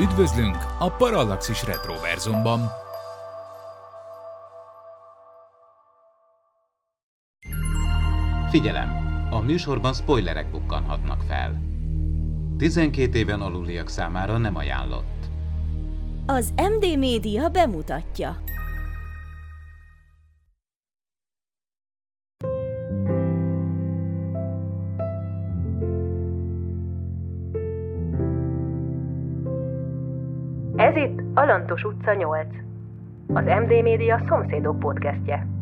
Üdvözlünk a Parallaxis Retroverzumban! Figyelem! A műsorban spoilerek bukkanhatnak fel. 12 éven aluliak számára nem ajánlott. Az MD Média bemutatja. Ez itt Alantos utca 8. Az MD Média szomszédok podcastje.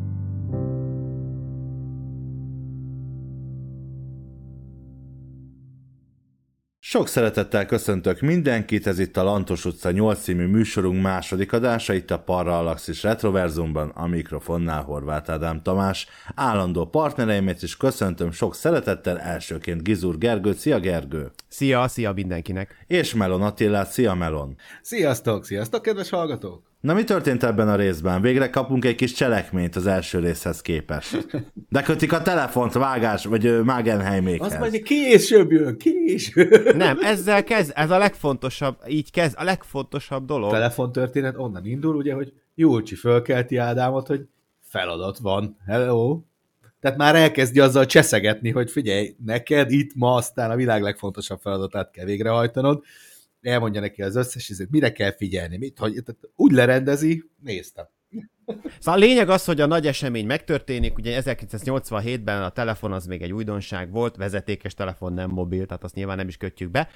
Sok szeretettel köszöntök mindenkit, ez itt a Lantos utca 8 című műsorunk második adása, itt a Parallaxis Retroverzumban, a mikrofonnál Horváth Ádám Tamás. Állandó partnereimet is köszöntöm sok szeretettel, elsőként Gizur Gergő, szia Gergő! Szia, szia mindenkinek! És Melon Attilát, szia Melon! Sziasztok, sziasztok, kedves hallgatók! Na mi történt ebben a részben? Végre kapunk egy kis cselekményt az első részhez képest. De kötik a telefont vágás, vagy Magenheimékhez. Az majd később jön, később. Nem, ezzel kezd, ez a legfontosabb, így kezd, a legfontosabb dolog. A telefontörténet onnan indul, ugye, hogy Júlcsi fölkelti Ádámot, hogy feladat van, hello. Tehát már elkezdi azzal cseszegetni, hogy figyelj, neked itt ma aztán a világ legfontosabb feladatát kell végrehajtanod, elmondja neki az összes, ezért mire kell figyelni, mit, hogy úgy lerendezi, néztem. Szóval a lényeg az, hogy a nagy esemény megtörténik, ugye 1987-ben a telefon az még egy újdonság volt, vezetékes telefon, nem mobil, tehát azt nyilván nem is kötjük be.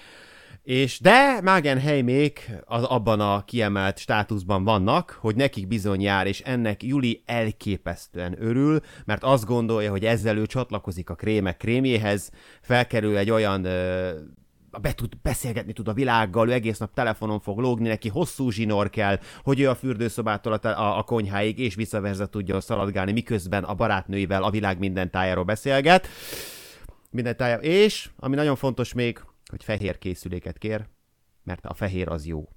És de Magenheimék az abban a kiemelt státuszban vannak, hogy nekik bizony jár, és ennek Juli elképesztően örül, mert azt gondolja, hogy ezzel ő csatlakozik a krémek krémjéhez, felkerül egy olyan ö, be tud, beszélgetni tud a világgal, ő egész nap telefonon fog lógni, neki hosszú zsinór kell, hogy ő a fürdőszobától a, a, a konyháig és visszaverze tudja szaladgálni, miközben a barátnőivel a világ minden tájáról beszélget. Minden tájáról. És, ami nagyon fontos még, hogy fehér készüléket kér, mert a fehér az jó.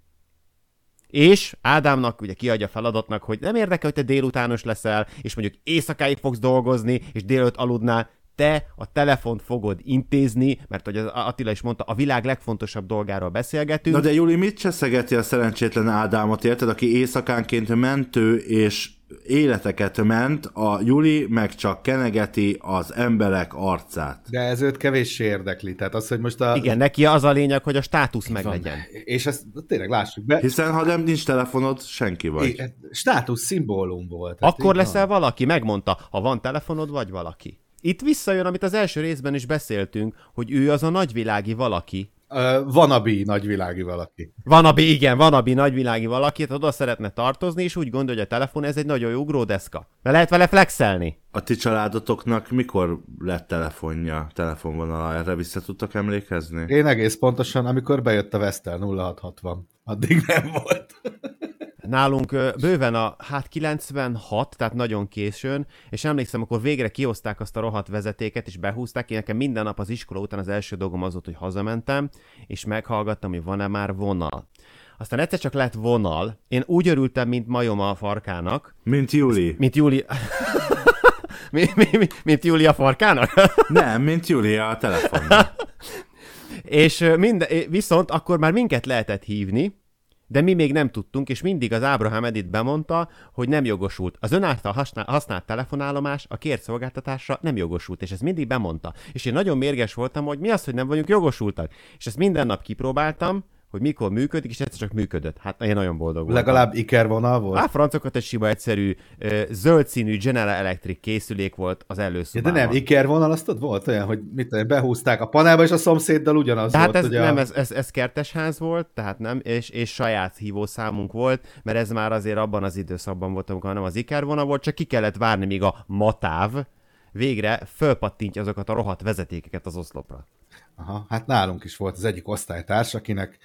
És Ádámnak ugye kiadja feladatnak, hogy nem érdekel, hogy te délutános leszel, és mondjuk éjszakáig fogsz dolgozni, és délőtt aludnál, te a telefont fogod intézni, mert hogy az Attila is mondta, a világ legfontosabb dolgáról beszélgetünk. Na de Juli, mit cseszegeti a szerencsétlen Ádámot, érted, aki éjszakánként mentő és életeket ment, a Juli meg csak kenegeti az emberek arcát. De ez őt kevéssé érdekli, tehát az, hogy most a... Igen, neki az a lényeg, hogy a státusz meglegyen. És ezt tényleg lássuk be. Hiszen ha nem nincs telefonod, senki vagy. É, státusz szimbólum volt. Akkor leszel van. valaki, megmondta, ha van telefonod, vagy valaki. Itt visszajön, amit az első részben is beszéltünk, hogy ő az a nagyvilági valaki. Uh, vanabi nagyvilági valaki. Vanabi, igen, vanabi nagyvilági valaki, oda szeretne tartozni, és úgy gondolja, hogy a telefon ez egy nagyon jó ugródeszka. Mert lehet vele flexelni. A ti családotoknak mikor lett telefonja, telefonvonala? Erre vissza tudtak emlékezni? Én egész pontosan, amikor bejött a Vestel 0660. Addig nem volt. Nálunk bőven a, hát 96, tehát nagyon későn, és emlékszem, akkor végre kihozták azt a rohadt vezetéket, és behúzták, én nekem minden nap az iskola után az első dolgom az volt, hogy hazamentem, és meghallgattam, hogy van-e már vonal. Aztán egyszer csak lett vonal, én úgy örültem, mint majom a farkának. Mint Júli. Mint Júli... mi, mi, mi, mint Júlia farkának? Nem, mint Júlia a telefonnak. és minden, viszont akkor már minket lehetett hívni, de mi még nem tudtunk, és mindig az Ábrahám Edit bemondta, hogy nem jogosult. Az ön által használt, használt telefonállomás a kért szolgáltatásra nem jogosult, és ezt mindig bemondta. És én nagyon mérges voltam, hogy mi az, hogy nem vagyunk jogosultak. És ezt minden nap kipróbáltam, hogy mikor működik, és egyszer csak működött. Hát én nagyon boldog voltam. Legalább Iker vonal volt? Hát francokat egy sima egyszerű, zöld színű General Electric készülék volt az előszobában. Ja, de nem, Iker vonal, azt ott volt olyan, hogy mit tudom, behúzták a panelba, és a szomszéddal ugyanaz tehát volt. Ez, ugye nem, ez, ez, ez kertesház volt, tehát nem, és, és saját hívószámunk volt, mert ez már azért abban az időszakban volt, amikor nem az Iker vonal volt, csak ki kellett várni, míg a matáv végre fölpattintja azokat a rohadt vezetékeket az oszlopra. Aha, hát nálunk is volt az egyik osztálytárs, akinek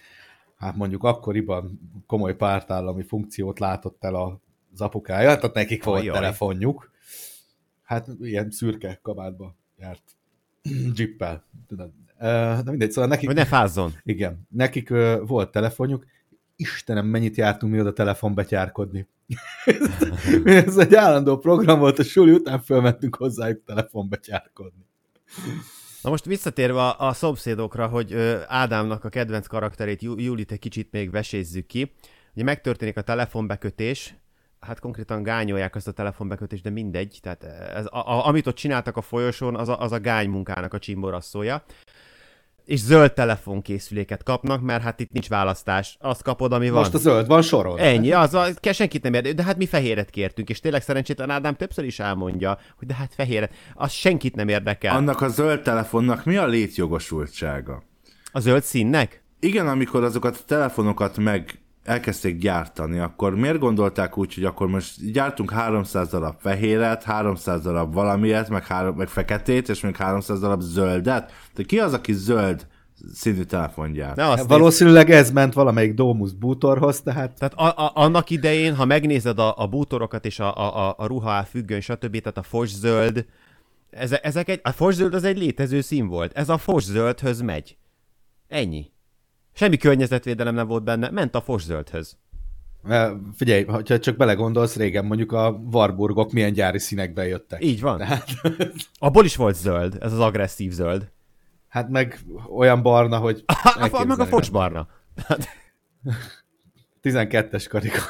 hát mondjuk akkoriban komoly pártállami funkciót látott el az apukája, tehát nekik volt Ajaj. telefonjuk. Hát ilyen szürke kabátba járt jippel. De mindegy, szóval nekik... Hogy ne fázzon. Igen, nekik volt telefonjuk, Istenem, mennyit jártunk mi oda telefonbetyárkodni. Ez egy állandó program volt, a suli után fölmentünk hozzájuk telefonbetyárkodni. Na most visszatérve a, a szomszédokra, hogy ö, Ádámnak a kedvenc karakterét, Jú- Julit egy kicsit még vesézzük ki. Ugye megtörténik a telefonbekötés, hát konkrétan gányolják azt a telefonbekötést, de mindegy, tehát ez, a, a, amit ott csináltak a folyosón, az a, az a gány munkának a csimborasszója. És zöld telefonkészüléket kapnak, mert hát itt nincs választás. Azt kapod, ami van. Most a zöld van soron. Ennyi, az a, senkit nem érdekel, de hát mi fehéret kértünk, és tényleg szerencsétlen Ádám többször is elmondja, hogy de hát fehéret, az senkit nem érdekel. Annak a zöld telefonnak mi a létjogosultsága? A zöld színnek? Igen, amikor azokat a telefonokat meg elkezdték gyártani, akkor miért gondolták úgy, hogy akkor most gyártunk 300 darab fehéret, 300 darab valamilyet, meg, három, meg feketét, és még 300 darab zöldet? De ki az, aki zöld színű telefon gyárt? Ne azt nézd. Valószínűleg ez ment valamelyik Domus bútorhoz, tehát Tehát a, a, annak idején, ha megnézed a, a bútorokat és a, a, a, a ruha függöny, stb., tehát a foszöld, ezek, ezek egy, a foszöld az egy létező szín volt. Ez a foszöldhöz megy. Ennyi. Semmi környezetvédelem nem volt benne, ment a foszöldhöz. figyelj, ha csak belegondolsz, régen mondjuk a Warburgok milyen gyári színekben jöttek. Így van. Tehát, Abból is volt zöld, ez az agresszív zöld. hát meg olyan barna, hogy meg a focsbarna. nem. 12-es karika.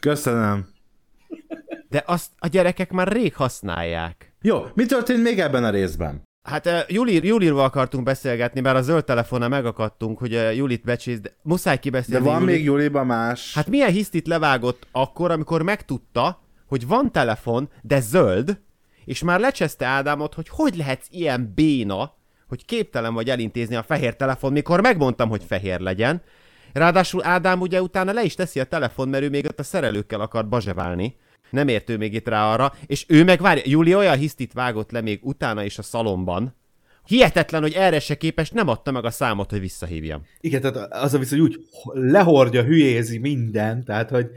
Köszönöm. De azt a gyerekek már rég használják. Jó, mi történt még ebben a részben? Hát uh, Juli, Julirval akartunk beszélgetni, mert a zöld telefonnal megakadtunk, hogy uh, Julit becsész, de muszáj De kibeszélni van Julit. még Juliba más? Hát milyen hisztit levágott akkor, amikor megtudta, hogy van telefon, de zöld, és már lecseszte Ádámot, hogy hogy lehetsz ilyen béna, hogy képtelen vagy elintézni a fehér telefon, mikor megmondtam, hogy fehér legyen. Ráadásul Ádám ugye utána le is teszi a telefon, mert ő még ott a szerelőkkel akart bazseválni. Nem ért ő még itt rá arra, és ő meg várja, Júli olyan hisztit vágott le még utána is a szalomban. Hihetetlen, hogy erre se képes, nem adta meg a számot, hogy visszahívjam. Igen, tehát az a viszont úgy lehordja, hülyézi minden, tehát hogy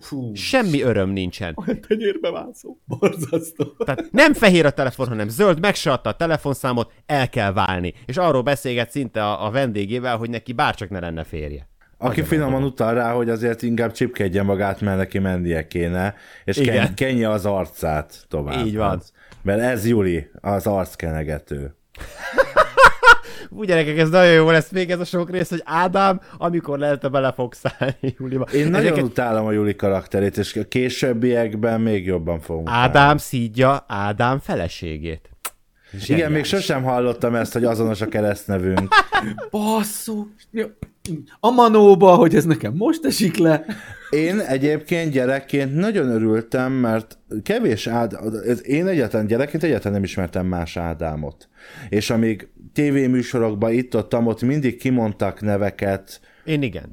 fú, Semmi öröm nincsen. olyan tenyérbe mászó. Borzasztó. Tehát nem fehér a telefon, hanem zöld, meg se adta a telefonszámot, el kell válni. És arról beszélget szinte a, a vendégével, hogy neki bárcsak ne lenne férje. Aki finoman utal rá, hogy azért inkább csipkedje magát, mert neki mennie kéne, és ken- kenje az arcát tovább. Így van. Mert ez Juli, az arckenegető. Úgy gyerekek, ez nagyon jó lesz még ez a sok rész, hogy Ádám, amikor lehet bele fog szállni Juliba. Én nagyon Ezeket utálom a Juli karakterét, és a későbbiekben még jobban fogunk. Ádám szídja Ádám feleségét. Igen, még sosem hallottam ezt, hogy azonos a keresztnevünk. Basszú. A manóba, hogy ez nekem most esik le. Én egyébként gyerekként nagyon örültem, mert kevés Ádám, én egyáltalán gyerekként egyáltalán nem ismertem más Ádámot. És amíg tévéműsorokban itt-ott, ott mindig kimondtak neveket, Én igen.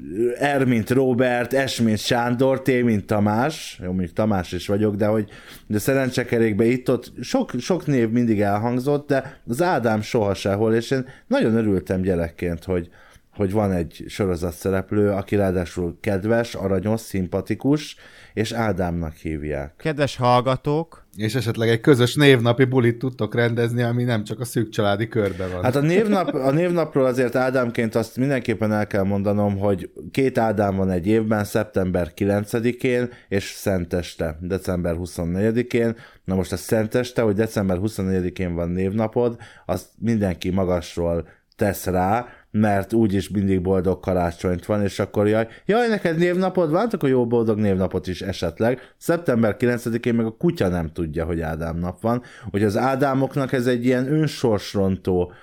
R, mint Robert, S, mint Sándor, T, mint Tamás, jó, mondjuk Tamás is vagyok, de hogy de szerencsekerékben itt-ott sok, sok név mindig elhangzott, de az Ádám soha sehol, és én nagyon örültem gyerekként, hogy, hogy van egy sorozat szereplő, aki ráadásul kedves, aranyos, szimpatikus, és Ádámnak hívják. Kedves hallgatók, És esetleg egy közös névnapi bulit tudtok rendezni, ami nem csak a szűk családi körben van. Hát a, névnap, a névnapról azért Ádámként azt mindenképpen el kell mondanom, hogy két Ádám van egy évben, szeptember 9-én és Szenteste, december 24-én. Na most a Szenteste, hogy december 24-én van névnapod, azt mindenki magasról tesz rá, mert úgyis mindig boldog karácsonyt van, és akkor jaj, jaj, neked névnapod van, akkor jó boldog névnapot is esetleg. Szeptember 9-én meg a kutya nem tudja, hogy Ádám nap van, hogy az Ádámoknak ez egy ilyen önsorsrontó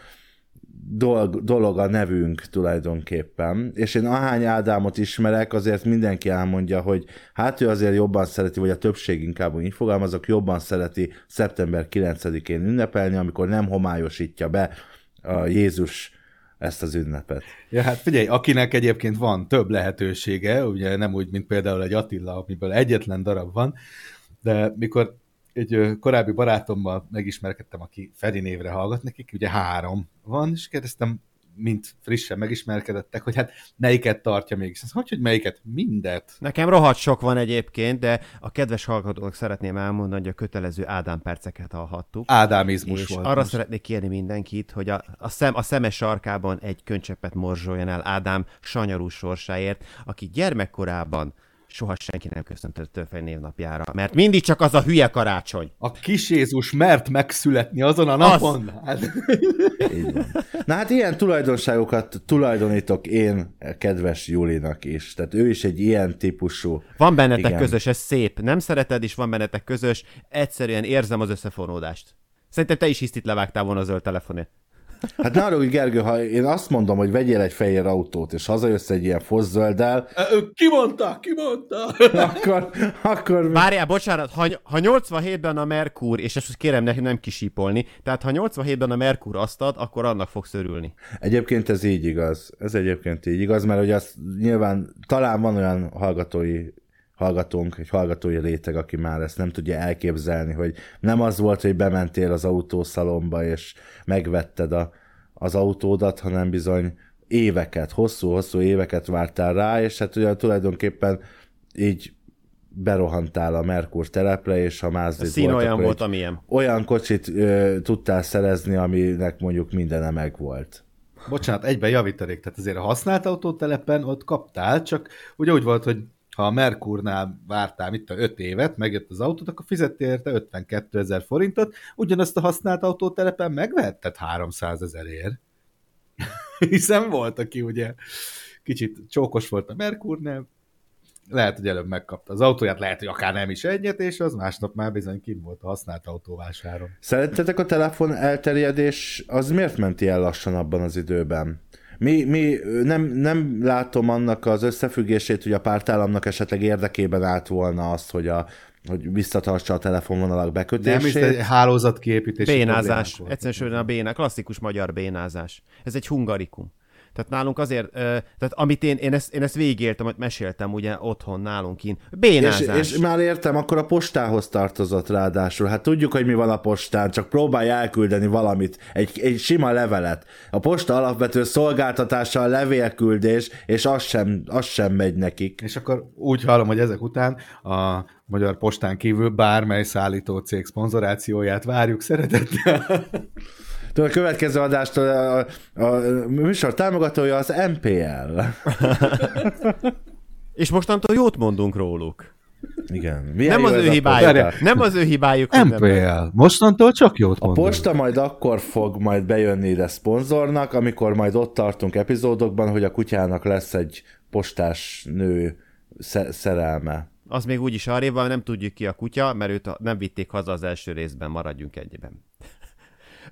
dolog, dolog a nevünk tulajdonképpen, és én ahány Ádámot ismerek, azért mindenki elmondja, hogy hát ő azért jobban szereti, vagy a többség inkább úgy fogalmazok, jobban szereti szeptember 9-én ünnepelni, amikor nem homályosítja be a Jézus ezt az ünnepet. Ja, hát figyelj, akinek egyébként van több lehetősége, ugye nem úgy, mint például egy Attila, amiből egyetlen darab van, de mikor egy korábbi barátommal megismerkedtem, aki Feri névre hallgat nekik, ugye három van, és kérdeztem, mint frissen megismerkedettek, hogy hát melyiket tartja mégis. Azt hogy, hogy melyiket? Mindet. nekem rohadt sok van egyébként, de a kedves hallgatóknak szeretném elmondani, hogy a kötelező Ádám perceket hallhattuk. Ádámizmus és volt. arra most. szeretnék kérni mindenkit, hogy a, a, szem, a szemes sarkában egy könycseppet morzsoljon el Ádám sanyarú sorsáért, aki gyermekkorában soha senki nem köszöntött Törfej névnapjára, mert mindig csak az a hülye karácsony. A kis Jézus mert megszületni azon a napon. Hát, Így van. Na hát ilyen tulajdonságokat tulajdonítok én kedves Julinak is. Tehát ő is egy ilyen típusú. Van bennetek. Igen. közös, ez szép. Nem szereted, és van bennetek közös. Egyszerűen érzem az összefonódást. Szerintem te is hisztit levágtál volna a zöld telefonért. Hát ne arra, hogy Gergő, ha én azt mondom, hogy vegyél egy fehér autót, és hazajössz egy ilyen foszöldel, Ö, Ki mondta? Ki mondta? akkor, akkor Várjál, bocsánat, ha, ha 87-ben a Merkur, és ezt kérem ne, nem kisípolni, tehát ha 87-ben a Merkur azt ad, akkor annak fogsz örülni. Egyébként ez így igaz. Ez egyébként így igaz, mert hogy az nyilván talán van olyan hallgatói hallgatónk, egy hallgatói réteg, aki már ezt nem tudja elképzelni, hogy nem az volt, hogy bementél az autószalomba, és megvetted a, az autódat, hanem bizony éveket, hosszú-hosszú éveket vártál rá, és hát ugye tulajdonképpen így berohantál a Merkur telepre, és a Mazda szín olyan volt, amilyen. olyan kocsit ö, tudtál szerezni, aminek mondjuk mindene megvolt. Bocsánat, egyben javítanék, tehát azért a használt autótelepen ott kaptál, csak ugye úgy volt, hogy ha a Merkurnál vártál itt a 5 évet, megjött az autót, akkor fizettél érte 52 ezer forintot, ugyanazt a használt autótelepen megvehetted 300 ezerért. Hiszen volt, aki ugye kicsit csókos volt a Merkurnál, lehet, hogy előbb megkapta az autóját, lehet, hogy akár nem is egyet, és az másnap már bizony kim volt a használt autóvásáron. Szerintetek a telefon elterjedés az miért ment ilyen lassan abban az időben? Mi, mi nem, nem látom annak az összefüggését, hogy a pártállamnak esetleg érdekében állt volna azt, hogy, a, hogy visszatartsa a telefonvonalak Nem, bekötését. is egy hálózatkiépítési Bénázás. problémák voltak. Egyszerűen a béna, klasszikus magyar bénázás. Ez egy hungarikum. Tehát nálunk azért, tehát amit én, én ezt, én ezt végigéltem, amit meséltem ugye otthon nálunk kint. És, Bénázás. és már értem, akkor a postához tartozott ráadásul. Hát tudjuk, hogy mi van a postán, csak próbálj elküldeni valamit, egy, egy sima levelet. A posta alapvető szolgáltatása a levélküldés, és az sem, az sem megy nekik. És akkor úgy hallom, hogy ezek után a Magyar Postán kívül bármely szállító cég szponzorációját várjuk szeretettel. Tudod, a következő adástól a, a, a műsor támogatója az MPL. És mostantól jót mondunk róluk. Igen. Milyen Nem az ő a hibájuk. Nem az ő hibájuk. MPL. Mostantól csak jót A mondom. posta majd akkor fog majd bejönni ide szponzornak, amikor majd ott tartunk epizódokban, hogy a kutyának lesz egy postás nő sze- szerelme. Az még úgyis arrébb van, nem tudjuk ki a kutya, mert őt a- nem vitték haza az első részben, maradjunk egyben.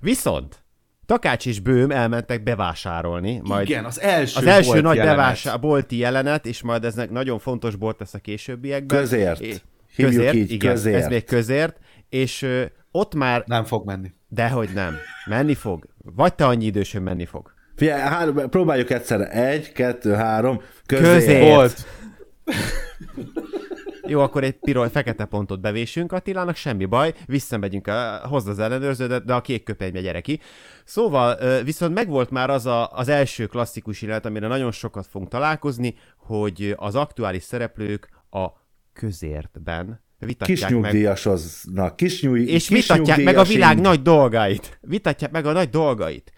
Viszont Takács és Bőm elmentek bevásárolni, majd Igen, az első az első volt nagy jelenet. bevásár, bolti jelenet, és majd ez nagyon fontos bolt lesz a későbbiekben. Közért. É- Hívjuk közért, így, igen, közért. ez még közért, és ö, ott már, Nem fog menni. dehogy nem, menni fog. Vagy te annyi idős, hogy menni fog. Figyelj, három, próbáljuk egyszerre. Egy, kettő, három. Közért. Közért. Volt. Jó, akkor egy piros, fekete pontot bevésünk Attilának, semmi baj, visszamegyünk, a, hozd az ellenőrződet, de a kék köpenybe gyere ki. Szóval ö, viszont megvolt már az a, az első klasszikus jelenet, amire nagyon sokat fogunk találkozni, hogy az aktuális szereplők a közértben vitatják meg Kisnyugdíjasoznak. Kisnyúj, és vitatják meg a világ nagy dolgait. Vitatják meg a nagy dolgait.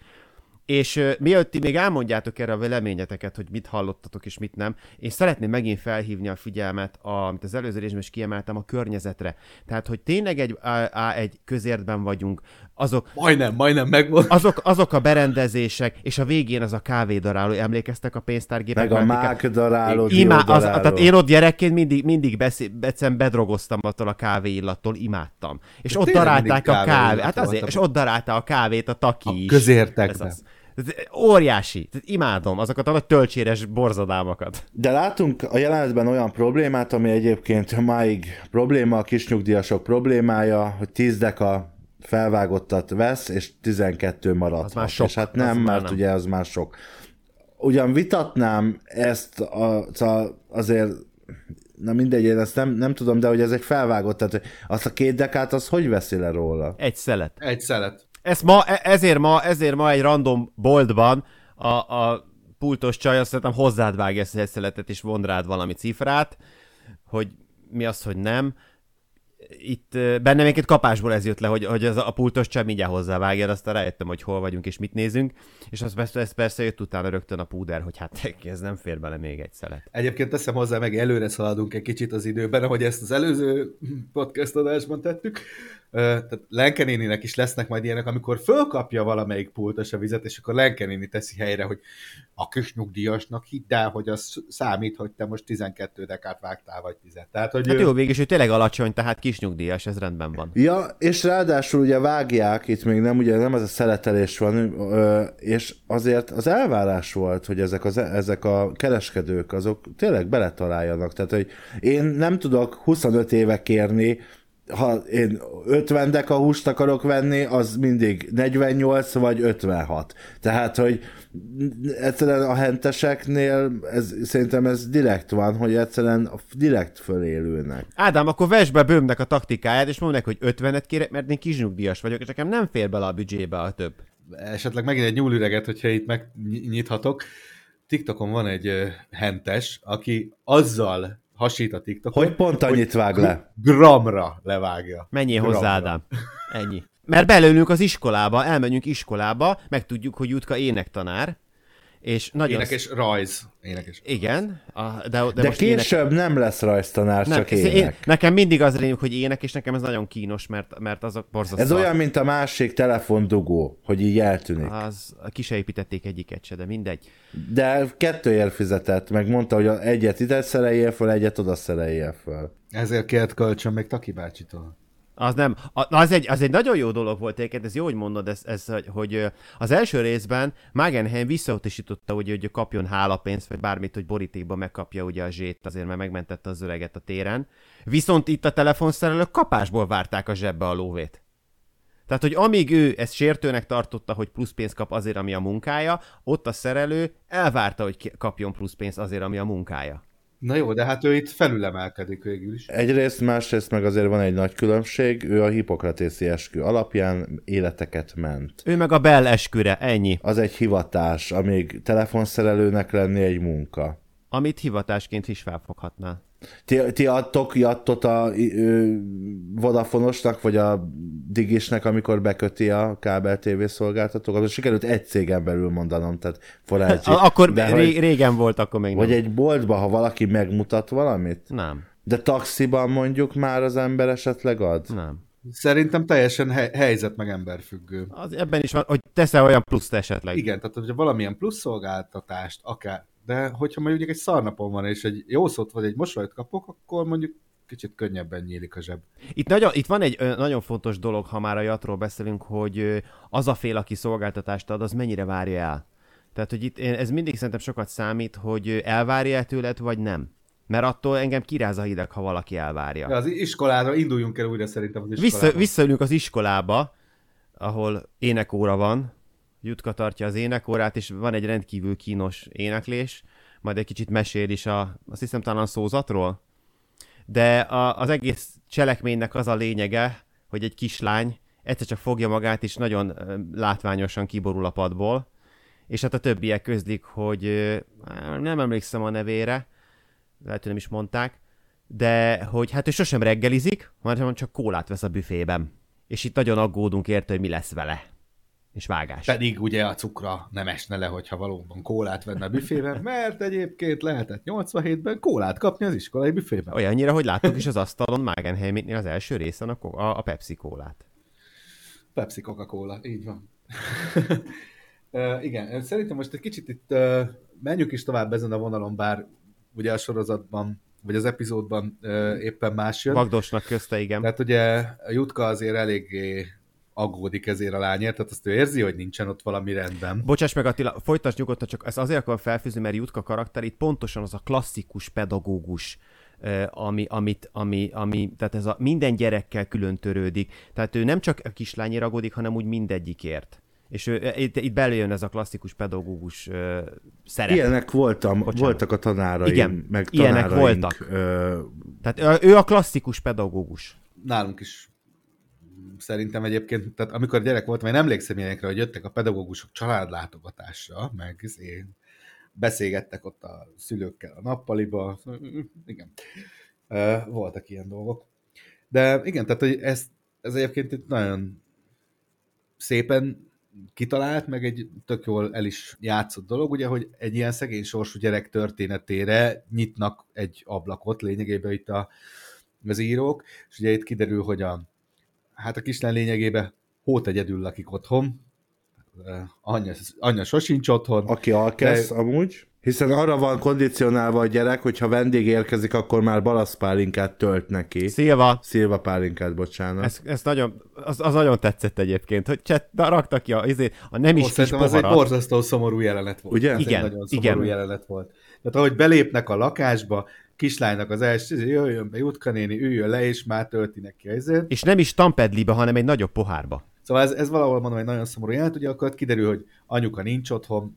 És uh, mielőtt ti még elmondjátok erre a véleményeteket, hogy mit hallottatok és mit nem, én szeretném megint felhívni a figyelmet, a, amit az előző részben is kiemeltem, a környezetre. Tehát, hogy tényleg egy, á, á, egy közértben vagyunk, azok, Majdnem, majdnem megvolt. azok, azok a berendezések, és a végén az a kávédaráló, emlékeztek a pénztárgépek? Meg a mákdaráló, Imá, az, tehát én ott gyerekként mindig, mindig beszé, egyszerűen bedrogoztam attól a kávéillattól, imádtam. És ott tényleg darálták a kávét, kávéillat hát azért, és ott darálta a kávét a taki A is. közértekben. Az. Ez óriási. Tehát imádom azokat a nagy tölcséres borzadámakat. De látunk a jelenetben olyan problémát, ami egyébként máig probléma, a kisnyugdíjasok problémája, hogy 10 deka felvágottat vesz, és 12 marad. Az már sok. És hát nem, Az mert nem. ugye az már sok. Ugyan vitatnám ezt a, a, azért na mindegy, én ezt nem, nem tudom, de hogy ez egy felvágott, tehát azt a két dekát, az hogy veszi le róla? Egy szelet. Egy szelet. Ez ma, e- ezért ma, ezért ma egy random boltban a, a pultos csaj azt szerintem hozzád vágja ezt egy szeletet és von rád valami cifrát, hogy mi az, hogy nem. itt ö, bennem egy kapásból ez jött le, hogy, hogy az a pultos csak mindjárt hozzávágja, aztán rájöttem, hogy hol vagyunk és mit nézünk, és az persze, ez persze jött utána rögtön a púder, hogy hát ez nem fér bele még egy szelet. Egyébként teszem hozzá, meg előre szaladunk egy kicsit az időben, ahogy ezt az előző podcast adásban tettük. Tehát Lenke néninek is lesznek majd ilyenek, amikor fölkapja valamelyik pultos a vizet, és akkor Lenke néni teszi helyre, hogy a kis nyugdíjasnak hidd el, hogy az számít, hogy te most 12 dekát vágtál, vagy 10 Tehát, hogy Hát ő- jó, végig ő tényleg alacsony, tehát kis nyugdíjas, ez rendben van. Ja, és ráadásul ugye vágják, itt még nem, ugye nem ez a szeletelés van, és azért az elvárás volt, hogy ezek, az, ezek a kereskedők, azok tényleg beletaláljanak. Tehát, hogy én nem tudok 25 éve kérni, ha én 50 deka húst akarok venni, az mindig 48 vagy 56. Tehát, hogy egyszerűen a henteseknél ez, szerintem ez direkt van, hogy egyszerűen direkt fölélülnek. Ádám, akkor vesd be bőmnek a taktikáját, és mondd neki, hogy 50-et kérek, mert én kis nyugdíjas vagyok, és nekem nem fér bele a büdzsébe a több. esetleg megint egy nyúlüreget, hogyha itt megnyithatok. TikTokon van egy hentes, aki azzal hasít a TikTokon, Hogy pont annyit vág le. gramra levágja. Menjél Gramra. hozzá, Ádám. Ennyi. Mert belőlünk az iskolába, elmenjünk iskolába, megtudjuk, hogy Jutka énektanár, és nagyon... Énekes rajz. Énekes. Igen, a, de, de, De most ének... később nem lesz rajztanár, Nem, csak ének. Én, nekem mindig az rémlik, hogy ének, és nekem ez nagyon kínos, mert, mert azok borzasztó. Ez olyan, mint a másik telefondugó, hogy így eltűnik. Az, ki se építették egyiket se, de mindegy. De kettőért fizetett, meg mondta, hogy egyet ide szereljél föl, egyet oda szereljél föl. Ezért kért kölcsön még Taki bácsitól. Az nem, az, egy, az egy nagyon jó dolog volt egyébként, ez jó, hogy mondod, ez, ez, hogy, az első részben Magenheim visszautasította, hogy, hogy kapjon hálapénzt, vagy bármit, hogy borítékba megkapja ugye a zsét, azért mert megmentette az öreget a téren. Viszont itt a telefonszerelők kapásból várták a zsebbe a lóvét. Tehát, hogy amíg ő ezt sértőnek tartotta, hogy plusz pénzt kap azért, ami a munkája, ott a szerelő elvárta, hogy kapjon plusz pénzt azért, ami a munkája. Na jó, de hát ő itt felülemelkedik végül is. Egyrészt, másrészt meg azért van egy nagy különbség, ő a hipokratészi eskü alapján életeket ment. Ő meg a Bell esküre, ennyi. Az egy hivatás, amíg telefonszerelőnek lenni egy munka. Amit hivatásként is felfoghatnál. Ti, ti adtok jattot a ö, Vodafonosnak, vagy a Digisnek, amikor beköti a kábel TV szolgáltatókat? Az sikerült egy cégen belül mondanom, tehát forágyi. A- Akkor De ré- hogy, régen volt, akkor még vagy nem. egy boltba, ha valaki megmutat valamit? Nem, De taxiban mondjuk már az ember esetleg ad? nem. Szerintem teljesen he- helyzet meg emberfüggő. Az, ebben is van, hogy teszel olyan pluszt esetleg. Igen, tehát hogyha valamilyen plusz szolgáltatást, akár, de hogyha mondjuk egy szarnapon van, és egy jó szót vagy egy mosolyt kapok, akkor mondjuk kicsit könnyebben nyílik a zseb. Itt, nagyon, itt van egy ö, nagyon fontos dolog, ha már a jatról beszélünk, hogy ö, az a fél, aki szolgáltatást ad, az mennyire várja el. Tehát, hogy itt ez mindig szerintem sokat számít, hogy elvárja el tőled, vagy nem. Mert attól engem kiráz a hideg, ha valaki elvárja. Ja, az iskolára induljunk el újra szerintem az Vissza, iskolába. visszaülünk az iskolába, ahol énekóra van, Jutka tartja az énekórát, és van egy rendkívül kínos éneklés, majd egy kicsit mesél is a, azt hiszem talán a szózatról, de a, az egész cselekménynek az a lényege, hogy egy kislány egyszer csak fogja magát, és nagyon látványosan kiborul a padból, és hát a többiek közlik, hogy nem emlékszem a nevére, lehet, hogy nem is mondták, de hogy hát ő sosem reggelizik, hanem csak kólát vesz a büfében. És itt nagyon aggódunk érte, hogy mi lesz vele. És vágás. Pedig ugye a cukra nem esne le, hogyha valóban kólát venne a büfében, mert egyébként lehetett 87-ben kólát kapni az iskolai büfében. Olyannyira, hogy láttuk is az asztalon Magenheimnél az első részen a, a, a Pepsi kólát. Pepsi Coca-Cola, így van. uh, igen, szerintem most egy kicsit itt uh, menjünk is tovább ezen a vonalon, bár ugye a sorozatban, vagy az epizódban uh, éppen más jön. Vagdosnak közte, igen. Tehát ugye Jutka azért eléggé aggódik ezért a lányért, tehát azt ő érzi, hogy nincsen ott valami rendben. Bocsáss meg Attila, folytasd nyugodtan, csak ezt azért akarom felfűzni, mert Jutka karakter itt pontosan az a klasszikus pedagógus, ami, amit, ami, ami, tehát ez a minden gyerekkel külön törődik. Tehát ő nem csak a kislányért aggódik, hanem úgy mindegyikért. És ő, e, itt, itt belejön ez a klasszikus pedagógus ö, szerep. Ilyenek voltam, Bocsánat. voltak a tanáraim, Igen, meg ilyenek tanáraink, voltak. Ö, Tehát ő a klasszikus pedagógus. Nálunk is szerintem egyébként, tehát amikor gyerek voltam, én emlékszem ilyenekre, hogy jöttek a pedagógusok családlátogatásra, meg én beszélgettek ott a szülőkkel a nappaliba, igen. Voltak ilyen dolgok. De igen, tehát hogy ez, ez egyébként itt nagyon szépen kitalált, meg egy tök jól el is játszott dolog, ugye, hogy egy ilyen szegény sorsú gyerek történetére nyitnak egy ablakot lényegében itt a, az írók, és ugye itt kiderül, hogy a, hát a kislány lényegében hót egyedül lakik otthon, anyja, anyja sosincs otthon. Aki alkesz de... amúgy. Hiszen arra van kondicionálva a gyerek, hogy ha vendég érkezik, akkor már balaszpálinkát tölt neki. Szilva. Szilva pálinkát, bocsánat. Ez, ez nagyon, az, az, nagyon tetszett egyébként, hogy cset, raktak ki a, izé, a nem is Ó, kis az egy borzasztó szomorú jelenet volt. Ugye? Ez igen, egy nagyon szomorú igen. jelenet volt. Tehát ahogy belépnek a lakásba, kislánynak az első, izé, jöjjön be Jutka néni, üljön le, és már tölti neki ezért. És nem is tampedlibe, hanem egy nagyobb pohárba. Szóval ez, ez valahol mondom, egy nagyon szomorú jelent, ugye akkor kiderül, hogy anyuka nincs otthon,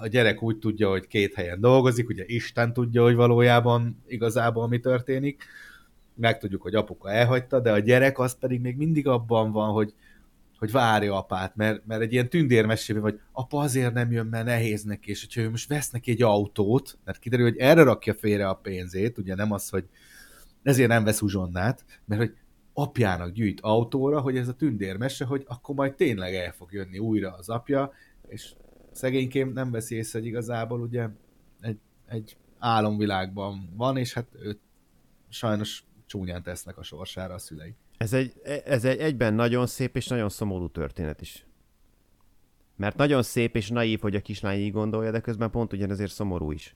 a gyerek úgy tudja, hogy két helyen dolgozik, ugye Isten tudja, hogy valójában igazából mi történik, megtudjuk, hogy apuka elhagyta, de a gyerek az pedig még mindig abban van, hogy, hogy várja apát, mert, mert egy ilyen tündérmesében vagy, apa azért nem jön, mert nehéz neki, és hogyha ő most vesz neki egy autót, mert kiderül, hogy erre rakja félre a pénzét, ugye nem az, hogy ezért nem vesz uzsonnát, mert hogy apjának gyűjt autóra, hogy ez a tündérmese, hogy akkor majd tényleg el fog jönni újra az apja, és szegénykém nem veszi észre, hogy igazából ugye egy, egy álomvilágban van, és hát őt sajnos csúnyán tesznek a sorsára a szülei. Ez egy, ez egy egyben nagyon szép és nagyon szomorú történet is. Mert nagyon szép és naív, hogy a kislány így gondolja, de közben pont ugyanezért szomorú is.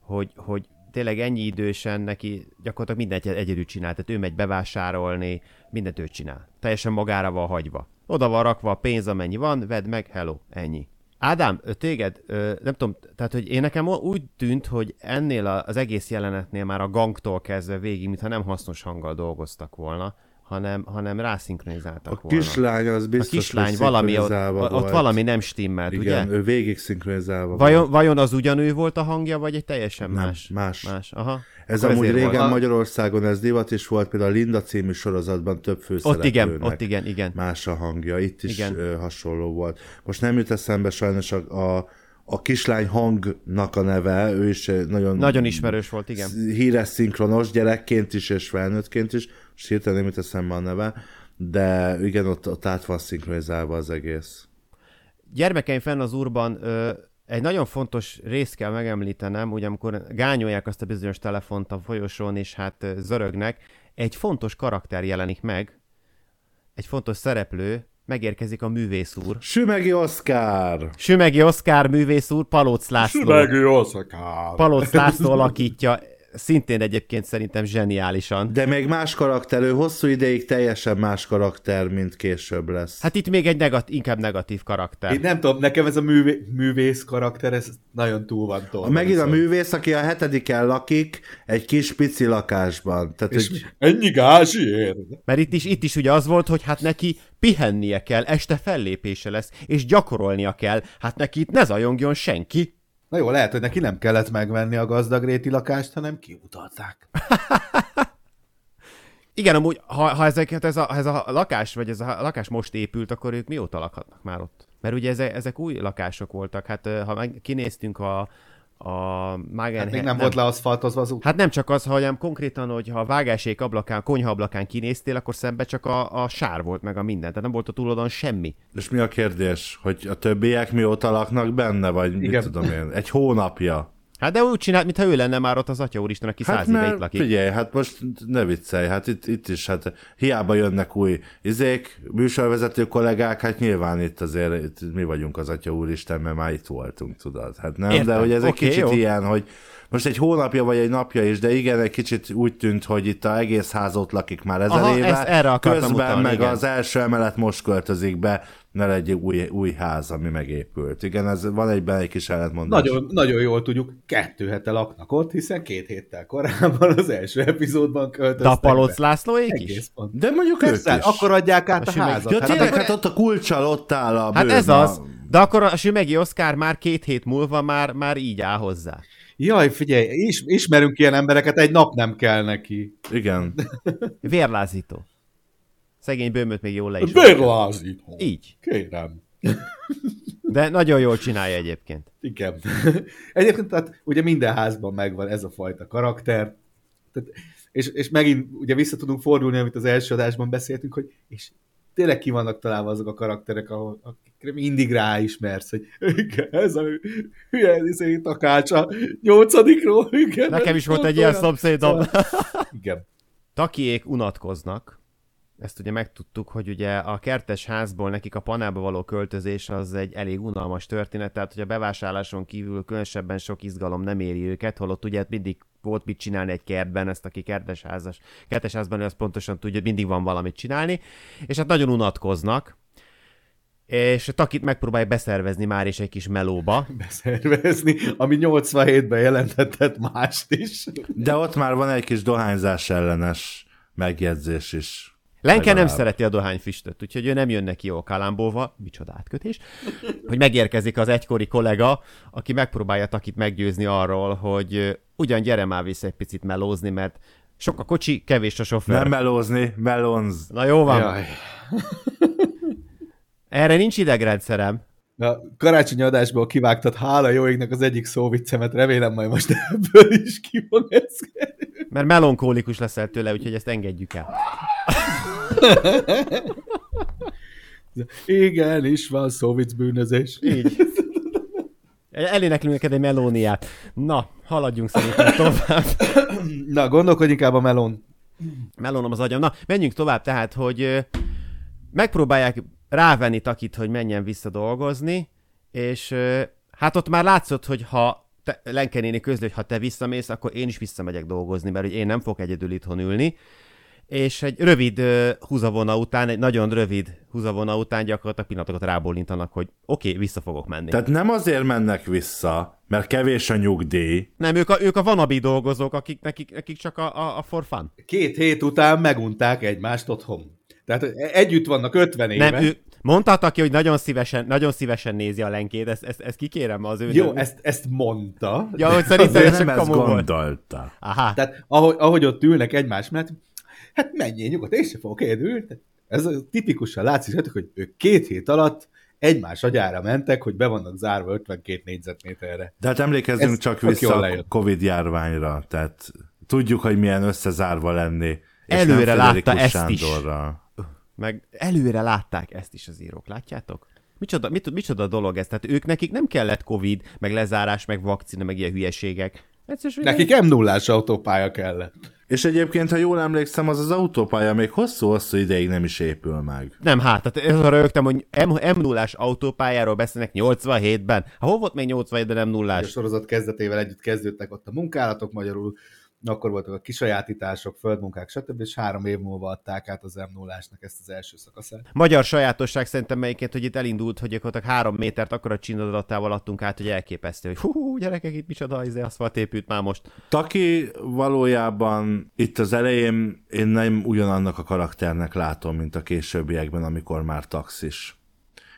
Hogy, hogy tényleg ennyi idősen neki gyakorlatilag mindent egyedül csinál, tehát ő megy bevásárolni, mindent ő csinál. Teljesen magára van hagyva. Oda van rakva a pénz, amennyi van, vedd meg, hello, ennyi. Ádám, téged, nem tudom, tehát hogy én nekem úgy tűnt, hogy ennél az egész jelenetnél már a gangtól kezdve végig, mintha nem hasznos hanggal dolgoztak volna, hanem, hanem rászinkronizáltak a volna. kislány az biztos, A kislány valami, ott, volt. ott valami nem stimmelt, Igen, ugye? ő végig szinkronizálva vajon, volt. vajon az ugyanő volt a hangja, vagy egy teljesen Nem, más? más. más. Aha. Ez Akkor amúgy régen volt. Magyarországon ez divat is volt, például a Linda című sorozatban több Ott főszereplőnek. igen, ott igen, igen. Más a hangja, itt is Igen. ö, hasonló volt. Most nem jut eszembe sajnos a, a, a kislány hangnak a neve, ő is nagyon, Nagyon ismerős volt, igen. híres szinkronos, gyerekként is és felnőttként is, és hirtelen nem jut eszembe a neve, de igen, ott, ott át van szinkronizálva az egész. Gyermekeim fenn az úrban ö, egy nagyon fontos részt kell megemlítenem, ugye amikor gányolják azt a bizonyos telefont a folyosón, és hát zörögnek, egy fontos karakter jelenik meg, egy fontos szereplő, megérkezik a művész úr. Sümegi Oszkár! Sümegi Oszkár művész úr, Palóc László. Oszakár! Palóc László alakítja, szintén egyébként szerintem zseniálisan. De még más karakter, ő hosszú ideig teljesen más karakter, mint később lesz. Hát itt még egy negat, inkább negatív karakter. Én nem tudom, nekem ez a művé, művész karakter, ez nagyon túl van tolva. Megint a művész, aki a hetediken lakik, egy kis pici lakásban. Tehát, És hogy ennyi gázsiért? Mert itt is, itt is ugye az volt, hogy hát neki pihennie kell, este fellépése lesz, és gyakorolnia kell. Hát neki itt ne zajongjon senki. Na jó, lehet, hogy neki nem kellett megvenni a gazdagréti lakást, hanem kiutalták. Igen, amúgy, ha, ha ezeket, ez, a, ez a lakás, vagy ez a lakás most épült, akkor ők mióta lakhatnak már ott? Mert ugye ezek, ezek új lakások voltak. Hát ha meg kinéztünk a, a Magen... Hát még nem, volt leaszfaltozva az út. Hát nem csak az, hanem konkrétan, hogy ha a vágásék ablakán, konyha ablakán kinéztél, akkor szembe csak a, a sár volt meg a minden. Tehát nem volt a túlodon semmi. és mi a kérdés? Hogy a többiek mióta laknak benne, vagy mit Igen. tudom én? Egy hónapja. Hát de úgy csinált, mintha ő lenne már ott az Atya Úristen, aki Hát száz éve itt lakik. figyelj, hát most ne viccelj, hát itt, itt is, hát hiába jönnek új izék, műsorvezető kollégák, hát nyilván itt azért itt mi vagyunk az Atya Úristen, mert már itt voltunk, tudod. Hát nem, Értem. de hogy ez egy Oké, kicsit jó. ilyen, hogy most egy hónapja vagy egy napja is, de igen, egy kicsit úgy tűnt, hogy itt a egész ház ott lakik már ezer Aha, éve. ezt erre Közben utalni, meg igen. az első emelet most költözik be, mert egy új, új ház, ami megépült. Igen, ez van egyben egy kis ellentmondás. Nagyon, nagyon jól tudjuk, kettő hete laknak ott, hiszen két héttel korábban az első epizódban költöztek De a Palóc. Lászlóék is? Pont. De mondjuk ők Persze, is. akkor adják át A a, házat. Ja, tényleg, akkor- hát ott a kulcsal ott áll a Hát bőr, ez az. De akkor a Sümegi Oszkár már két hét múlva már, már így áll hozzá. Jaj, figyelj, is, ismerünk ilyen embereket, egy nap nem kell neki. Igen. Vérlázító. Szegény bőmöt még jól le is. Bérlázító. Így. Kérem. De nagyon jól csinálja egyébként. Igen. Egyébként tehát ugye minden házban megvan ez a fajta karakter. Tehát És, és megint ugye vissza tudunk fordulni, amit az első adásban beszéltünk, hogy és tényleg ki vannak találva azok a karakterek, ahol, akikre mindig ráismersz, hogy igen, ez a hülye izé, a nyolcadikról. Igen, Nekem is volt egy ilyen szomszédom. Igen. Takiék unatkoznak, ezt ugye megtudtuk, hogy ugye a kertes házból nekik a panába való költözés az egy elég unalmas történet, tehát hogy a bevásárláson kívül különösebben sok izgalom nem éri őket, holott ugye mindig volt mit csinálni egy kertben, ezt aki kertes, házas, kertes házban, az pontosan tudja, hogy mindig van valamit csinálni, és hát nagyon unatkoznak, és a Takit megpróbálja beszervezni már is egy kis melóba. Beszervezni, ami 87-ben jelentetett mást is. De ott már van egy kis dohányzás ellenes megjegyzés is. Lenke nem szereti a dohányfüstöt, úgyhogy ő nem jön neki jó a kalambóva, micsoda átkötés, hogy megérkezik az egykori kollega, aki megpróbálja Takit meggyőzni arról, hogy ugyan gyere már vissza egy picit melózni, mert sok a kocsi, kevés a sofőr. Nem melózni, melonz. Na jó van, Jaj. erre nincs idegrendszerem. A karácsonyi adásból kivágtad, hála jó égnek az egyik szóviccemet, remélem majd most ebből is ki fog ez. Mert melankólikus leszel tőle, úgyhogy ezt engedjük el. Igen, is van szóvic bűnözés. Így. Eléneklünk neked egy melóniát. Na, haladjunk szerintem tovább. Na, gondolkodj inkább a melon. Melónom az agyam. Na, menjünk tovább, tehát, hogy megpróbálják rávenni Takit, hogy menjen vissza dolgozni, és hát ott már látszott, hogy ha te, Lenke néni közli, hogy ha te visszamész, akkor én is visszamegyek dolgozni, mert hogy én nem fogok egyedül itthon ülni. És egy rövid ö, húzavona után, egy nagyon rövid húzavona után gyakorlatilag pillanatokat rábólintanak, hogy oké, okay, vissza fogok menni. Tehát nem azért mennek vissza, mert kevés a nyugdíj, Nem, ők a, ők a vanabi dolgozók, akik, nekik, nekik csak a, a, a for fun. Két hét után megunták egymást otthon. Tehát együtt vannak 50 éve. Nem, ő mondta ki, hogy nagyon szívesen, nagyon szívesen nézi a lenkét, ezt, ezt, ezt kikérem az ő... Jó, ezt, ezt mondta. Ja, hogy szerintem ez nem ezt gondolta. Aha. Tehát ahogy, ahogy ott ülnek egymás mellett, hát menjél nyugodt, én sem fogok egyedül. Ez a tipikusan látszik, hogy ők két hét alatt egymás agyára mentek, hogy be vannak zárva 52 négyzetméterre. De hát emlékezzünk Ez csak vissza a. Covid járványra, tehát tudjuk, hogy milyen összezárva lenni. És Előre látta ezt is. Sándorral. Meg előre látták ezt is az írók, látjátok? Micsoda, mit, micsoda dolog ez? Tehát ők nekik nem kellett Covid, meg lezárás, meg vakcina, meg ilyen hülyeségek. Egyszerűen Nekik m 0 autópálya kellett. És egyébként, ha jól emlékszem, az az autópálya még hosszú-hosszú ideig nem is épül meg. Nem, hát, tehát ez arra rögtem, hogy M, m 0 autópályáról beszélnek 87-ben. Ha hol volt még 87-ben m 0 A sorozat kezdetével együtt kezdődtek ott a munkálatok magyarul, akkor voltak a kisajátítások, földmunkák, stb. és három év múlva adták át az m 0 ezt az első szakaszát. Magyar sajátosság szerintem melyiként, hogy itt elindult, hogy gyakorlatilag három métert akkor a csinadattával adtunk át, hogy elképesztő, hogy hú, hú gyerekek, itt micsoda, izé, aszfalt épült már most. Taki valójában itt az elején én nem ugyanannak a karakternek látom, mint a későbbiekben, amikor már taxis.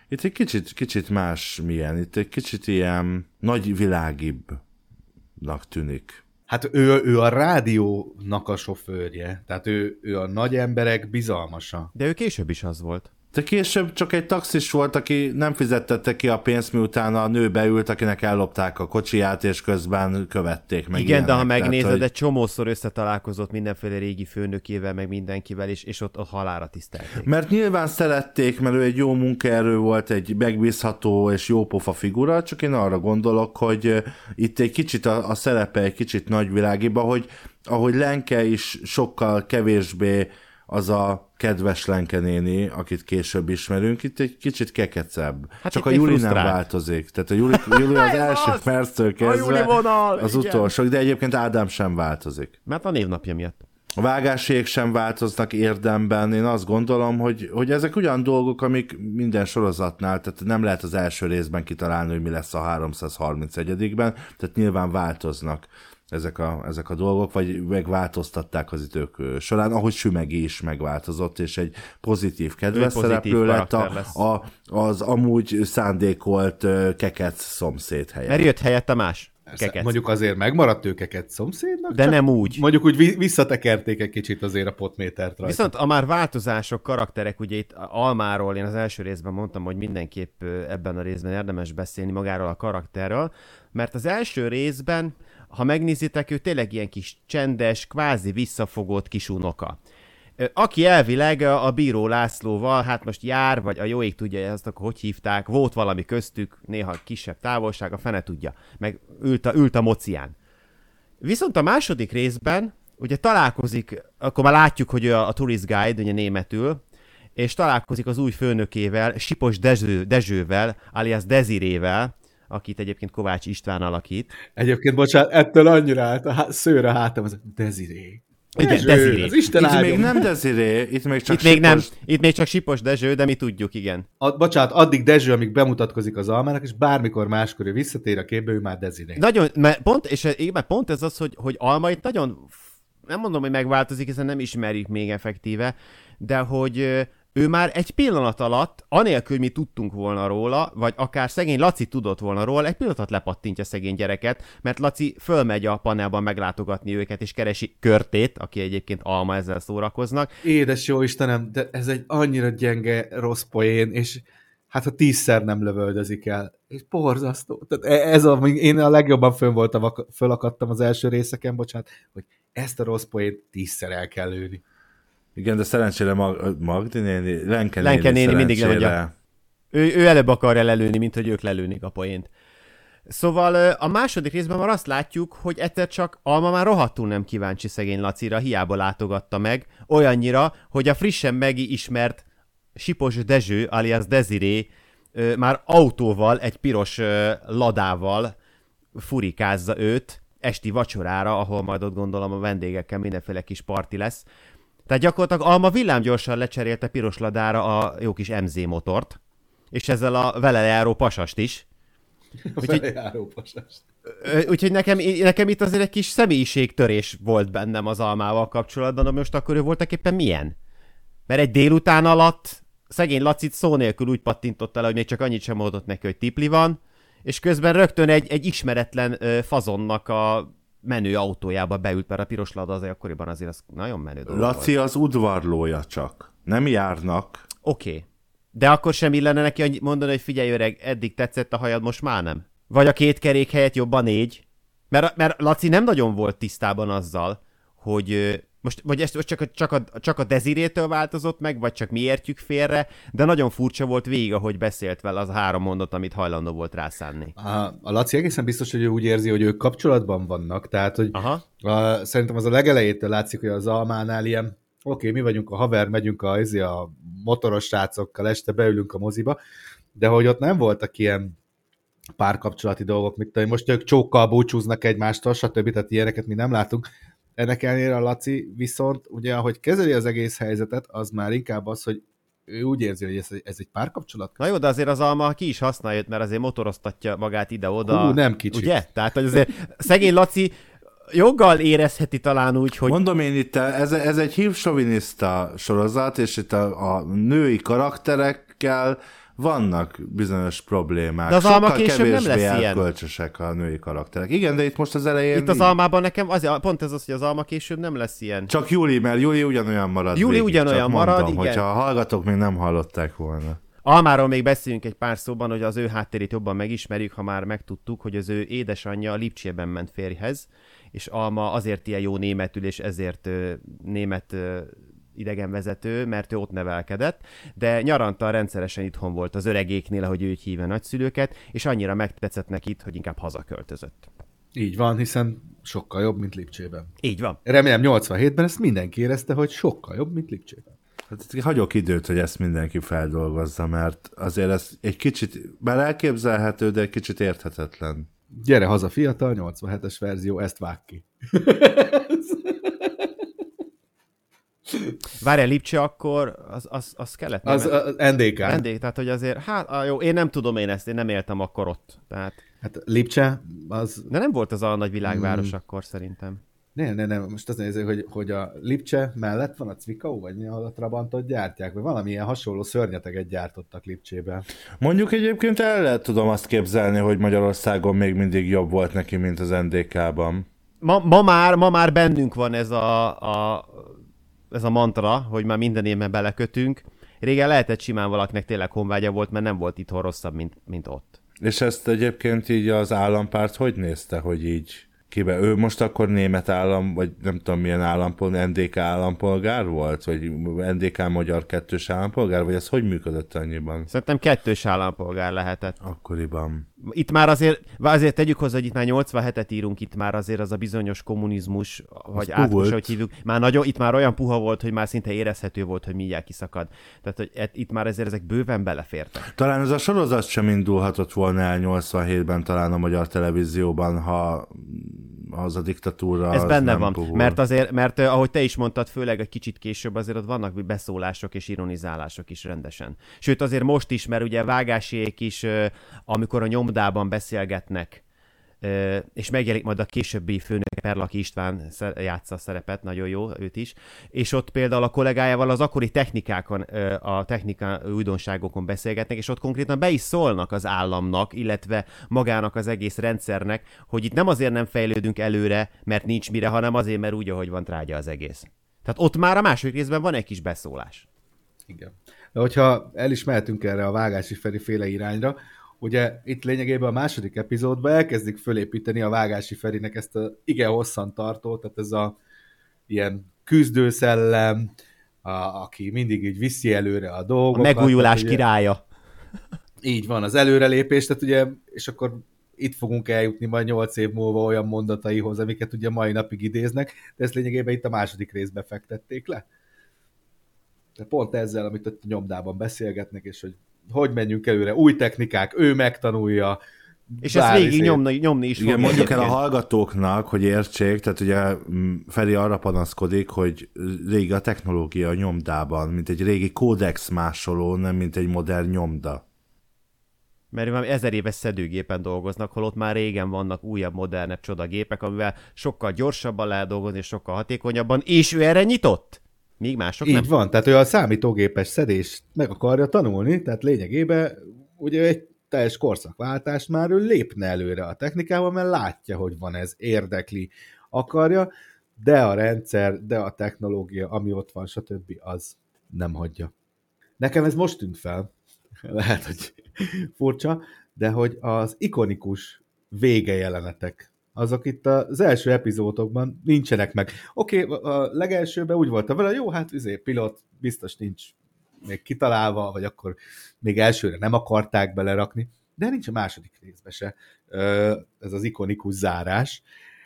Itt egy kicsit, kicsit más milyen, itt egy kicsit ilyen nagy világibbnak tűnik. Hát ő, ő a rádiónak a sofőrje, tehát ő, ő a nagy emberek bizalmasa. De ő később is az volt. De később csak egy taxis volt, aki nem fizettette ki a pénzt, miután a nő beült, akinek ellopták a kocsiját, és közben követték meg. Igen, de ha ilyenek. megnézed, Tehát, egy csomószor összetalálkozott mindenféle régi főnökével, meg mindenkivel, és, és ott, ott halára tisztelték. Mert nyilván szerették, mert ő egy jó munkaerő volt, egy megbízható és jó pofa figura, csak én arra gondolok, hogy itt egy kicsit a, a szerepe egy kicsit nagyvilágiba, hogy ahogy Lenke is sokkal kevésbé az a kedves Lenke néni, akit később ismerünk, itt egy kicsit kekecebb. Hát Csak a Juli nem frusztrált. változik. Tehát a Juli, Juli az első az! perctől A kezdve Juli vonal, az igen. utolsó, de egyébként Ádám sem változik. Mert a névnapja miatt. A vágásék sem változnak érdemben. Én azt gondolom, hogy, hogy ezek olyan dolgok, amik minden sorozatnál, tehát nem lehet az első részben kitalálni, hogy mi lesz a 331-ben, tehát nyilván változnak ezek a, ezek a dolgok, vagy megváltoztatták az idők során, ahogy Sümegi is megváltozott, és egy pozitív kedves pozitív szereplő lett a, lesz. a, az amúgy szándékolt ö, kekec szomszéd helye. Mert jött helyette más. Keket. Mondjuk azért megmaradt ő keket szomszédnak, De nem úgy. Mondjuk úgy vi- visszatekerték egy kicsit azért a potmétert rajta. Viszont a már változások, karakterek, ugye itt Almáról én az első részben mondtam, hogy mindenképp ebben a részben érdemes beszélni magáról a karakterről, mert az első részben, ha megnézitek, ő tényleg ilyen kis csendes, kvázi visszafogott kis unoka. Aki elvileg a Bíró Lászlóval, hát most jár, vagy a jó ég tudja ezt, akkor hogy hívták, volt valami köztük, néha kisebb távolság, a fene tudja, meg ült a, ült a mocián. Viszont a második részben ugye találkozik, akkor már látjuk, hogy a, a tourist guide, ugye németül, és találkozik az új főnökével, Sipos Dezső, Dezsővel, alias Dezirével, akit egyébként Kovács István alakít. Egyébként, bocsánat, ettől annyira állt a há- szőr a hátam, az Desiré. Igen, Dezső, Desiré. Az Isten Itt áldjon. még nem Desiré, itt még csak Itt még, nem, Sipos- itt még csak Sipos Dezső, de mi tudjuk, igen. A, bocsánat, addig Dezső, amíg bemutatkozik az almának, és bármikor máskor ő visszatér a képbe, ő már Desiré. Nagyon, mert pont, és igen, pont ez az, hogy, hogy Alma itt nagyon, nem mondom, hogy megváltozik, hiszen nem ismerjük még effektíve, de hogy ö, ő már egy pillanat alatt, anélkül, mi tudtunk volna róla, vagy akár szegény Laci tudott volna róla, egy pillanat lepattintja szegény gyereket, mert Laci fölmegy a panelban meglátogatni őket, és keresi Körtét, aki egyébként Alma ezzel szórakoznak. Édes jó Istenem, de ez egy annyira gyenge, rossz poén, és hát ha tízszer nem lövöldözik el, és borzasztó. Tehát e- ez a, én a legjobban fönn voltam, ak- fölakadtam az első részeken, bocsánat, hogy ezt a rossz poént tízszer el kell lőni. Igen, de szerencsére Mag- Magdi néni, Lenke, Lenke néni, néni mindig lemondja. Ő, ő előbb akarja lelőni, mint hogy ők lelőnik a poént. Szóval a második részben már azt látjuk, hogy egyszer csak Alma már rohadtul nem kíváncsi szegény Lacira, hiába látogatta meg, olyannyira, hogy a frissen megismert Sipos Dezső, alias Desiré ö, már autóval, egy piros ladával furikázza őt esti vacsorára, ahol majd ott gondolom a vendégekkel mindenféle kis parti lesz. Tehát gyakorlatilag Alma villámgyorsan lecserélte piros ladára a jó kis MZ motort, és ezzel a vele járó pasast is. Úgyhogy, úgyhogy nekem, nekem itt azért egy kis személyiségtörés volt bennem az Almával kapcsolatban, de most akkor ő voltak éppen milyen? Mert egy délután alatt szegény Lacit szó nélkül úgy pattintott el, hogy még csak annyit sem mondott neki, hogy tipli van, és közben rögtön egy, egy ismeretlen ö, fazonnak a menő autójába beült, mert a piros lada azért akkoriban azért az nagyon menő dolog volt. Laci az udvarlója csak. Nem járnak. Oké. Okay. De akkor sem illene neki mondani, hogy figyelj öreg, eddig tetszett a hajad, most már nem. Vagy a két kerék helyett jobb a négy. Mert, mert Laci nem nagyon volt tisztában azzal, hogy most, vagy ezt most csak, a, csak, a, csak a Dezirétől változott meg, vagy csak mi értjük félre, de nagyon furcsa volt végig, ahogy beszélt vele az a három mondat, amit hajlandó volt rászánni. A, a Laci egészen biztos, hogy ő úgy érzi, hogy ők kapcsolatban vannak, tehát, hogy Aha. a, szerintem az a legelejétől látszik, hogy az Almánál ilyen, oké, okay, mi vagyunk a haver, megyünk a, izé, a motoros srácokkal, este beülünk a moziba, de hogy ott nem voltak ilyen párkapcsolati dolgok, mint hogy most ők csókkal búcsúznak egymástól, stb. Tehát ilyeneket mi nem látunk. Ennek ellenére a Laci viszont, ugye, ahogy kezeli az egész helyzetet, az már inkább az, hogy ő úgy érzi, hogy ez, egy- ez egy párkapcsolat. Na jó, de azért az alma ki is használja, őt, mert azért motoroztatja magát ide-oda. Hú, nem kicsit. Ugye? Tehát, hogy azért szegény Laci joggal érezheti talán úgy, hogy Mondom én itt, ez, ez egy hívsoviniszta sorozat, és itt a, a női karakterekkel vannak bizonyos problémák. De az Alma Sokkal később nem lesz ilyen. erkölcsösek a női karakterek. Igen, de itt most az elején Itt az így- almában nekem az, pont ez az, hogy az alma később nem lesz ilyen. Csak Júli, mert Júli ugyanolyan marad Júli végig, ugyanolyan csak marad, mondom, igen. hogyha a hallgatók még nem hallották volna. Almáról még beszéljünk egy pár szóban, hogy az ő háttérét jobban megismerjük, ha már megtudtuk, hogy az ő édesanyja Lipcsében ment férjhez, és Alma azért ilyen jó németül, és ezért német idegenvezető, mert ő ott nevelkedett, de nyaranta rendszeresen itthon volt az öregéknél, ahogy ő így hívja nagyszülőket, és annyira megtetszett neki itt, hogy inkább hazaköltözött. Így van, hiszen sokkal jobb, mint Lipcsében. Így van. Remélem 87-ben ezt mindenki érezte, hogy sokkal jobb, mint Lipcsében. Hát hagyok időt, hogy ezt mindenki feldolgozza, mert azért ez egy kicsit bár elképzelhető, de egy kicsit érthetetlen. Gyere haza fiatal, 87-es verzió, ezt vág ki. Várjál, Lipcse akkor, az, az, az kellett? Az, az NDK. Vendég, tehát hogy azért, hát jó, én nem tudom én ezt, én nem éltem akkor ott. Tehát, Hát Lipcse, az de nem volt az a nagy világváros mm. akkor szerintem. Nem, nem, nem, most az néző, hogy, hogy a Lipcse mellett van a Cvikau, vagy mi, a Trabantot gyártják, vagy valamilyen hasonló szörnyeteget gyártottak Lipcsében. Mondjuk egyébként el lehet tudom azt képzelni, hogy Magyarországon még mindig jobb volt neki, mint az NDK-ban. Ma, ma, már, ma már bennünk van ez a, a, ez a mantra, hogy már minden évben belekötünk. Régen lehetett simán valakinek tényleg honvágya volt, mert nem volt itthon rosszabb, mint, mint ott. És ezt egyébként így az állampárt hogy nézte, hogy így kibe? Ő most akkor német állam, vagy nem tudom milyen állampolgár, NDK állampolgár volt? Vagy NDK magyar kettős állampolgár? Vagy ez hogy működött annyiban? Szerintem kettős állampolgár lehetett. Akkoriban. Itt már azért, azért tegyük hozzá, hogy itt már 87-et írunk, itt már azért az a bizonyos kommunizmus, vagy volt. hogy hívjuk, már nagyon, itt már olyan puha volt, hogy már szinte érezhető volt, hogy mindjárt kiszakad. Tehát, hogy et- itt már ezért ezek bőven belefértek. Talán ez a sorozat sem indulhatott volna el 87-ben talán a magyar televízióban, ha az a diktatúra Ez benne van, puhul. mert azért, mert ahogy te is mondtad, főleg egy kicsit később azért ott vannak beszólások és ironizálások is rendesen. Sőt, azért most is, mert ugye vágásiék is, amikor a nyomdában beszélgetnek, és megjelenik majd a későbbi főnök Perlaki István játsza a szerepet, nagyon jó, őt is, és ott például a kollégájával az akkori technikákon, a technika újdonságokon beszélgetnek, és ott konkrétan be is szólnak az államnak, illetve magának az egész rendszernek, hogy itt nem azért nem fejlődünk előre, mert nincs mire, hanem azért, mert úgy, ahogy van trágya az egész. Tehát ott már a második részben van egy kis beszólás. Igen. De hogyha el is mehetünk erre a Vágási Feri féle irányra, ugye itt lényegében a második epizódban elkezdik fölépíteni a Vágási Ferinek ezt a igen hosszan tartó, tehát ez a ilyen küzdőszellem, a, aki mindig így viszi előre a A dolgokat. megújulás tehát ugye- királya. Így van, az előrelépés, tehát ugye, és akkor itt fogunk eljutni majd nyolc év múlva olyan mondataihoz, amiket ugye mai napig idéznek, de ezt lényegében itt a második részbe fektették le. De pont ezzel, amit ott a nyomdában beszélgetnek, és hogy hogy menjünk előre, új technikák, ő megtanulja. És ezt bár végig izé- nyomni, nyomni is Igen, mondjuk el a hallgatóknak, hogy értsék, tehát ugye mm, Feri arra panaszkodik, hogy régi a technológia a nyomdában, mint egy régi kódex másoló, nem mint egy modern nyomda. Mert már ezer éves szedőgépen dolgoznak, holott már régen vannak újabb, modernebb csodagépek, amivel sokkal gyorsabban lehet dolgozni, és sokkal hatékonyabban, és ő erre nyitott. Míg mások Így nem. van, tehát ő a számítógépes szedést meg akarja tanulni, tehát lényegében ugye egy teljes korszakváltás már ő lépne előre a technikával, mert látja, hogy van ez, érdekli, akarja, de a rendszer, de a technológia, ami ott van, stb. az nem hagyja. Nekem ez most tűnt fel, lehet, hogy furcsa, de hogy az ikonikus vége jelenetek, azok itt az első epizódokban nincsenek meg. Oké, okay, a legelsőben úgy voltam vele, jó, hát üzé, pilot biztos nincs még kitalálva, vagy akkor még elsőre nem akarták belerakni, de nincs a második részbe se ez az ikonikus zárás,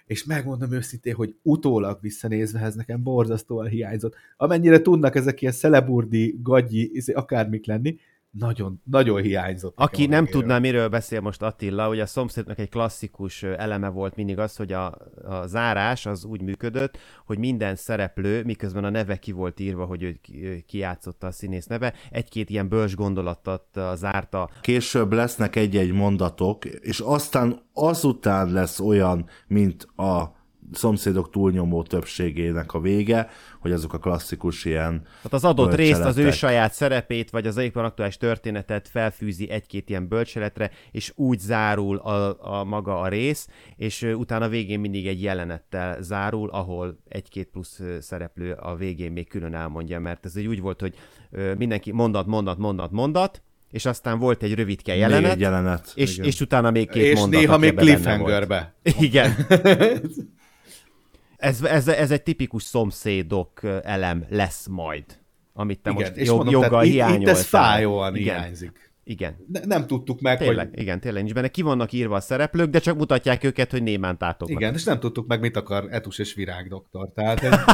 és megmondom őszintén, hogy utólag visszanézve ez nekem borzasztóan hiányzott. Amennyire tudnak ezek ilyen szeleburdi, gagyi, izé, akármik lenni, nagyon, nagyon hiányzott. Aki nem tudná, miről beszél most Attila, hogy a szomszédnak egy klasszikus eleme volt mindig az, hogy a, a zárás az úgy működött, hogy minden szereplő, miközben a neve ki volt írva, hogy ő ki- ő kijátszotta a színész neve, egy-két ilyen bölcs gondolatot zárta. Később lesznek egy-egy mondatok, és aztán azután lesz olyan, mint a szomszédok túlnyomó többségének a vége, hogy azok a klasszikus ilyen Tehát az adott részt, az ő saját szerepét, vagy az éppen aktuális történetet felfűzi egy-két ilyen bölcseletre, és úgy zárul a, a maga a rész, és utána végén mindig egy jelenettel zárul, ahol egy-két plusz szereplő a végén még külön elmondja, mert ez egy úgy volt, hogy mindenki mondat, mondat, mondat, mondat, és aztán volt egy rövidke még jelenet, egy jelenet. és, Igen. és utána még két és mondat, néha aki még benne volt. cliffhangerbe. Igen. Ez, ez, ez egy tipikus szomszédok elem lesz majd, amit te Igen, most és jog, mondom, joggal tehát itt, hiányoltál. ez fájóan Igen. hiányzik. Igen. Ne, nem tudtuk meg, Tényleg, hogy... igen, tényleg nincs benne. Ki vannak írva a szereplők, de csak mutatják őket, hogy némán tátognak. Igen, és nem tudtuk meg, mit akar Etus és Virág doktor. Tehát egy,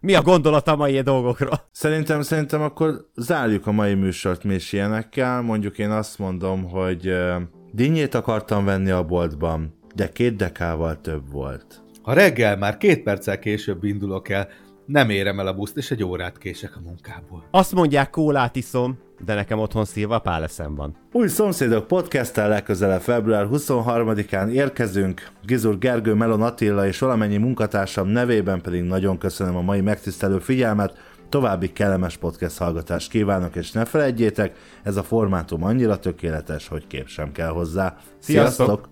Mi a gondolata a mai dolgokról? Szerintem, szerintem akkor zárjuk a mai műsort mi is ilyenekkel. Mondjuk én azt mondom, hogy uh, dinnyét akartam venni a boltban, de két dekával több volt. Ha reggel már két perccel később indulok el, nem érem el a buszt, és egy órát kések a munkából. Azt mondják, kólát iszom, de nekem otthon szilva páleszem van. Új Szomszédok podcasttel legközelebb február 23-án érkezünk. Gizur Gergő, Melon Attila és valamennyi munkatársam nevében pedig nagyon köszönöm a mai megtisztelő figyelmet. További kellemes podcast hallgatást kívánok, és ne felejtjétek, ez a formátum annyira tökéletes, hogy kép sem kell hozzá. Sziasztok! Sziasztok!